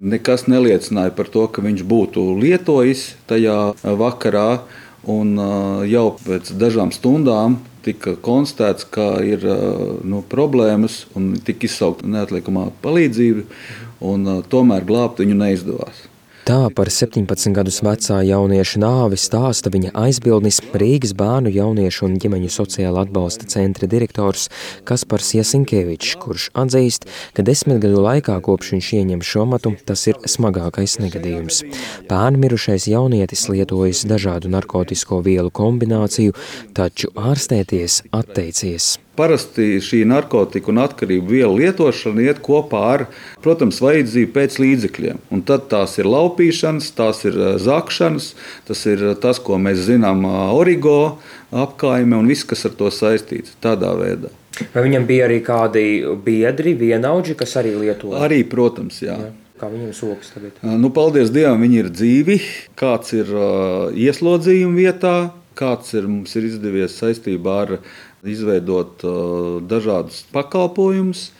Nekas neliecināja par to, ka viņš būtu lietojis tajā vakarā. Un jau pēc dažām stundām tika konstatēts, ka ir nu, problēmas un tika izsaukta neatliekamā palīdzība, un tomēr glābt viņu neizdevās. Tā par 17 gadus vecā jaunieša nāvi stāsta viņa aizbildnis Rīgas bērnu jauniešu un ģimeņu sociāla atbalsta centra direktors Kaspars Jasinkevičs, kurš atzīst, ka desmit gadu laikā, kopš viņš ieņem šo matu, tas ir smagākais negadījums. Pērn mirušais jaunietis lietojas dažādu narkotisko vielu kombināciju, taču ārstēties atteicies. Parasti šī narkotika un atkarību vielu lietošana iet kopā ar, protams, vajadzību pēc līdzekļiem. Un tad tās ir laupīšanas, tās ir eh, zakšanas, tas ir eh, tas, ko mēs zinām, eh, origo apkaime un viss, kas ar to saistīts. Tādā veidā. Vai viņam bija arī kādi biedri, vienaudži, kas arī lieto? Arī, protams, jā. jā. Kā viņiem sokas tagad? Nu, paldies Dievam, viņi ir dzīvi. Kāds ir uh, ieslodzījuma vietā, kāds ir mums ir izdevies saistībā ar izveidot uh, dažādus pakalpojumus.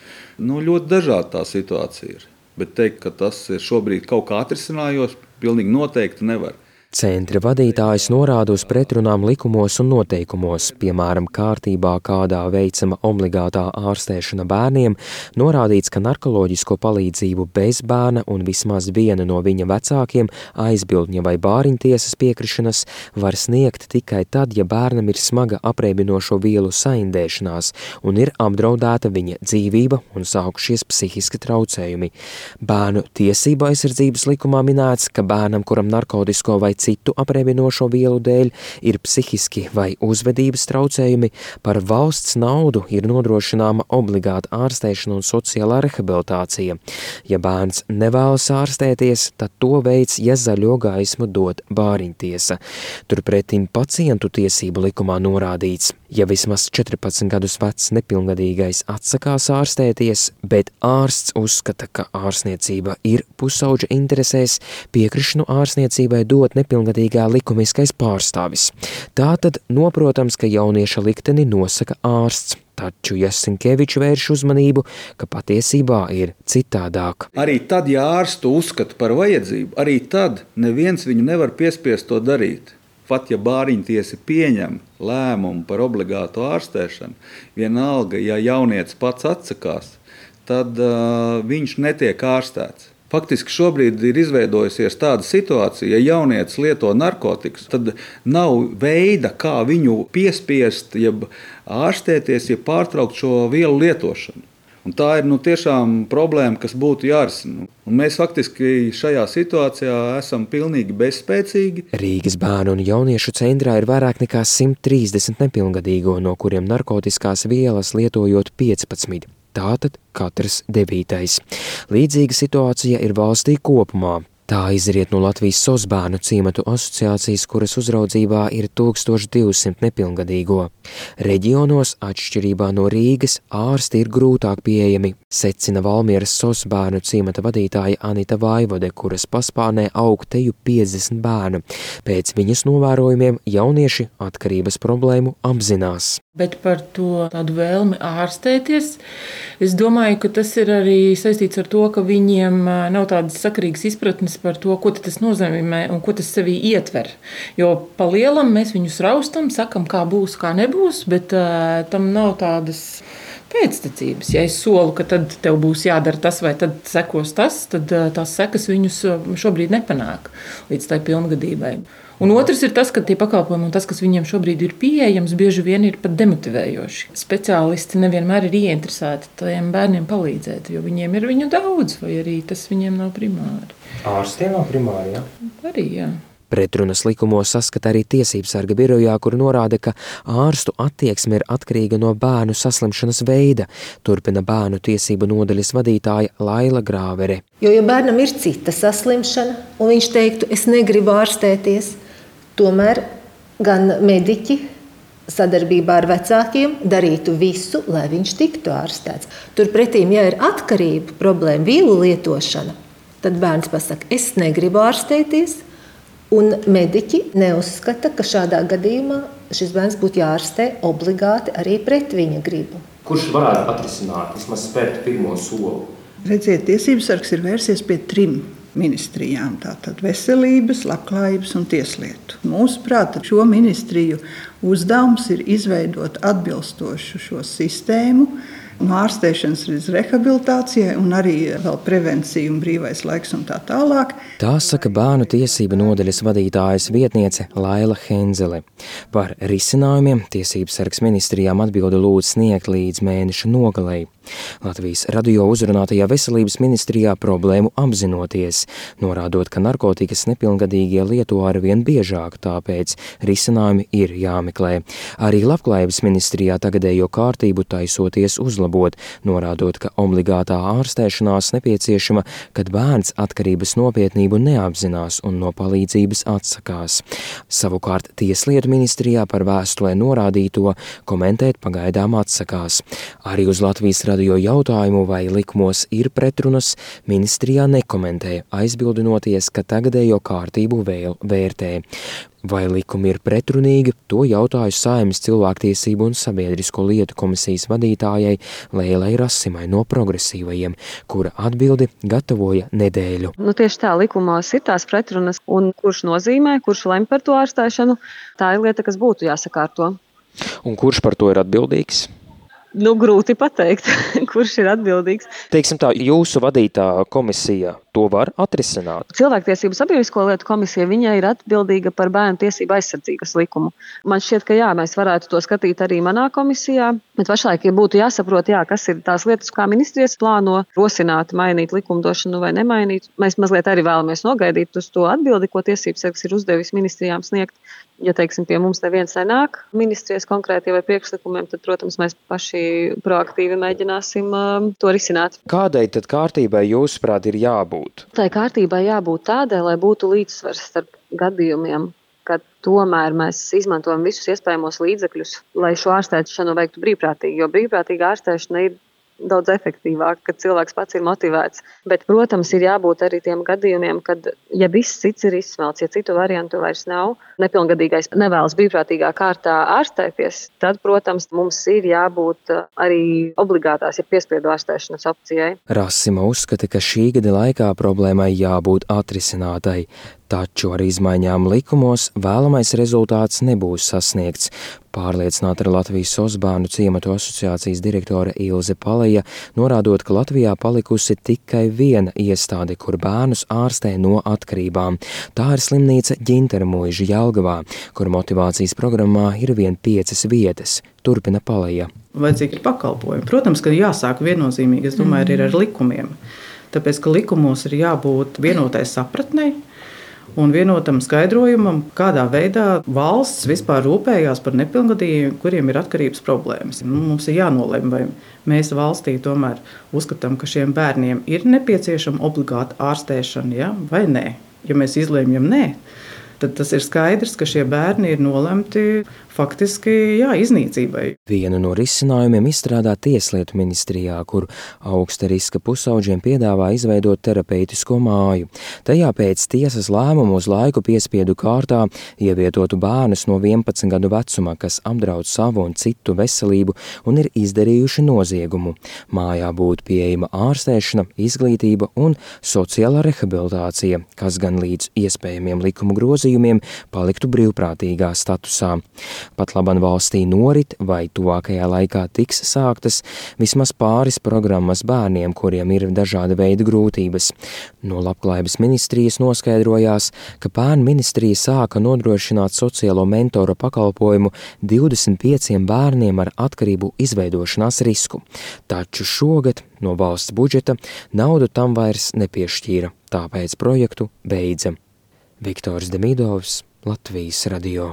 Nu, ļoti dažāda tā situācija ir. Bet teikt, ka tas ir šobrīd kaut kā atrisinājos, pilnīgi noteikti nevar. Centra vadītājs norāda uz pretrunām likumos un noteikumos, piemēram, kārtībā, kādā veicama obligātā ārstēšana bērniem, norādīts, ka narkoloģisko palīdzību bez bērna un vismaz viena no viņa vecākiem aizbildņa vai bāriņtiesas piekrišanas var sniegt tikai tad, ja bērnam ir smaga apreibinošo vielu saindēšanās un ir apdraudēta viņa dzīvība un sākušies psihiski traucējumi. Bērnu tiesība aizsardzības likumā minēts, ka bērnam, kuram narkotisko vai citu apreibinošo vielu dēļ, ir psihiski vai uzvedības traucējumi, par valsts naudu ir nodrošināma obligāta ārstēšana un sociālā rehabilitācija. Ja bērns nevēlas ārstēties, tad to veids, ja zaļo gaismu dod bāriņtiesa. Turpretim pacientu tiesību likumā norādīts, ja vismaz 14 gadus vecs nepilngadīgais atsakās ārstēties, bet ārsts uzskata, ka ārstniecība ir pusauģa interesēs, piekrišanu ārstniecībai dot nepilngadīgā likumiskais pārstāvis. Tātad noprotams, ka jaunieša likteni nosaka ārsts. Taču Jasinkevičs vērš uzmanību, ka patiesībā ir citādāk. Arī tad, ja ārstu uzskata par vajadzību, arī tad neviens viņu nevar piespiest to darīt. Pat ja bāriņtiesa pieņem lēmumu par obligātu ārstēšanu, vienalga, ja jaunietis pats atsakās, tad uh, viņš netiek ārstēts. Faktiski šobrīd ir izveidojusies tāda situācija, ja jaunietis lieto narkotikas, tad nav veida, kā viņu piespiest, jeb ārstēties, jeb pārtraukt šo vielu lietošanu. Un tā ir nu, tiešām problēma, kas būtu jārisina. Un mēs faktiski šajā situācijā esam pilnīgi bezspēcīgi. Rīgas bērnu un jauniešu centrā ir vairāk nekā 130 nepilngadīgo, no kuriem narkotikās vielas lietojot 15. Tātad katrs devītais. Līdzīga situācija ir valstī kopumā. Tā izriet no Latvijas Sosbērnu ciematu asociācijas, kuras uzraudzībā ir 1200 nepilngadīgo. Reģionos, atšķirībā no Rīgas, ārsti ir grūtāk pieejami, secina Valmieras Sosbērnu ciemata vadītāja Anita Vaivode, kuras paspārnē aug teju 50 bērnu. Pēc viņas novērojumiem jaunieši atkarības problēmu apzinās. Bet par to tādu vēlmi ārstēties, es domāju, ka tas ir arī saistīts ar to, ka viņiem nav tādas sakarīgas izpratnes par to, ko tas nozīmē un ko tas sevī ietver. Jo pa lielam mēs viņus raustam, sakam, kā būs, kā nebūs, bet uh, tam nav tādas pēctecības. Ja es solu, ka tad tev būs jādara tas vai tad sekos tas, tad uh, tās sekas viņus šobrīd nepanāk līdz tai pilngadībai. Un otrs ir tas, ka tie pakalpojumi un tas, kas viņiem šobrīd ir pieejams, bieži vien ir pat demotivējoši. Speciālisti nevienmēr ir ieinteresēti tiem bērniem palīdzēt, jo viņiem ir viņu daudz, vai arī tas viņiem nav primāri. Ārstiem nav primāri, jā? Arī, jā. Pretrunas likumos saskata arī tiesības sarga birojā, kur norāda, ka ārstu attieksme ir atkarīga no bērnu saslimšanas veida, turpina bērnu tiesību nodaļas vadītāja Laila Grāvere. Jo, ja bērnam ir cita saslimšana, un viņš teiktu, es negribu ārstēties, tomēr gan mediķi sadarbībā ar vecākiem darītu visu, lai viņš tiktu ārstēts. Turpretī, ja ir atkarība problēma, vīlu lietošana, tad bērns pasakā, es negribu ārstēties, Un mediķi neuzskata, ka šādā gadījumā šis bērns būtu jārastē obligāti arī pret viņa gribu. Kurš varētu atrisināt, vismaz spērt pirmo soli? Redziet, tiesības sargs ir vērsies pie trim ministrijām. Tātad veselības, labklājības un tieslietu. Mūsuprāt, šo ministriju uzdevums ir izveidot atbilstošu šo sistēmu, no ārstēšanas līdz rehabilitācijai, un arī prevencija brīvais laiks un tā tālāk. Tā saka bērnu tiesību nodaļas vadītājas vietniece Laila Henzele. Par risinājumiem tiesības sargs ministrijām atbildi lūdz sniegt līdz mēneša nogalei. Latvijas radio uzrunātajā veselības ministrijā problēmu apzinoties, norādot, ka narkotikas nepilngadīgie lieto arvien biežāk, tāpēc risinājumi ir jāmeklē. Arī labklājības ministrijā tagadējo kārtību taisoties uzlabot, norādot, ka obligātā ārstēšanās nepieciešama, kad bērns atkarības nopietnību neapzinās un no palīdzības atsakās. Savukārt Tieslietu ministrijā par vēstulē norādīto komentēt pagaidām atsakās. Arī uz Latvijas radio jautājumu, vai likumos ir pretrunas, ministrijā nekomentē, aizbildinoties, ka tagadējo kārtību vēl vērtē. Vai likumi ir pretrunīgi, to jautāju Saimnes cilvēktiesību un sabiedrisko lietu komisijas vadītājai Lēlai Rasimai no progresīvajiem, kura atbildi gatavoja nedēļu. Nu, tieši tā likumos ir tās pretrunas, un kurš nozīmē, kurš lem par to ārstēšanu, tā ir lieta, kas būtu jāsakārto. Un kurš par to ir atbildīgs? Nu, grūti pateikt, kurš ir atbildīgs. Teiksim tā, jūsu vadītā komisija to var atrisināt. Cilvēktiesību sabiedrisko lietu komisija viņai ir atbildīga par bērnu tiesību aizsardzības likumu. Man šķiet, ka jā, mēs varētu to skatīt arī manā komisijā, bet pašlaik ja būtu jāsaprot, jā, kas ir tās lietas, kā ministrijas plāno rosināt, mainīt likumdošanu vai nemainīt. Mēs mazliet arī vēlamies nogaidīt uz to atbildi, ko tiesības sargs ir uzdevis ministrijām sniegt. Ja, teiksim, pie mums neviens nenāk ministrijas konkrēti vai priekšlikumiem, tad, protams, mēs paši proaktīvi mēģināsim uh, to risināt. Kādai tad kārtībai, jūsuprāt, ir jābūt? Tai kārtībai jābūt tādai, lai būtu līdzsvars starp gadījumiem, ka tomēr mēs izmantojam visus iespējamos līdzekļus, lai šo ārstēšanu veiktu brīvprātīgi. Jo brīvprātīga ārstēšana ir daudz efektīvāk, kad cilvēks pats ir motivēts. Bet, protams, ir jābūt arī tiem gadījumiem, kad, ja viss cits ir izsmelts, ja citu variantu vairs nav, nepilngadīgais nevēlas brīvprātīgā kārtā ārstēties, tad, protams, mums ir jābūt uh, arī obligātās, ja piespiedu ārstēšanas opcijai. Rasima uzskata, ka šī gada laikā problēmai jābūt atrisinātai. Taču ar izmaiņām likumos vēlamais rezultāts nebūs sasniegts. Pārliecināta ar Latvijas Osbānu ciematu asociācijas direktore Ilze Paleja, norādot, ka Latvijā palikusi tikai viena iestāde, kur bērnus ārstē no atkarībām. Tā ir slimnīca Ģintermuiža Jelgavā, kur motivācijas programmā ir vien piecas vietas. Turpina Paleja. Vajadzīgi pakalpojumi. Protams, ka jāsāk viennozīmīgi, es domāju, ir ar likumiem. Tāpēc, ka likumos ir jābūt vienotai sapratnei, un vienotam skaidrojumam, kādā veidā valsts vispār rūpējās par nepilngadīgiem, kuriem ir atkarības problēmas. Nu, mums ir jānolem, vai mēs valstī tomēr uzskatām, ka šiem bērniem ir nepieciešama obligāta ārstēšana, ja, vai nē. Ja mēs izlēmjam nē, tad tas ir skaidrs, ka šie bērni ir nolemti faktiski jā, iznīcībai. Vienu no risinājumiem izstrādā Tieslietu ministrijā, kur augsta riska pusauģiem piedāvā izveidot terapeitisko māju. Tajā pēc tiesas lēmumu uz laiku piespiedu kārtā ievietotu bērnus no 11 gadu vecuma, kas apdraud savu un citu veselību un ir izdarījuši noziegumu. Mājā būtu pieejama ārstēšana, izglītība un sociālā rehabilitācija, kas gan līdz iespējamiem likumu grozījumiem paliktu brīvprātīgā statusā. Pat laban valstī norit vai tuvākajā laikā tiks sāktas vismaz pāris programmas bērniem, kuriem ir dažāda veida grūtības. No labklājības ministrijas noskaidrojās, ka bērnu ministrija sāka nodrošināt sociālo mentoru pakalpojumu 25 bērniem ar atkarību izveidošanās risku. Taču šogad no valsts budžeta naudu tam vairs nepiešķīra, tāpēc projektu beidza. Viktors Demidovs, Latvijas radio.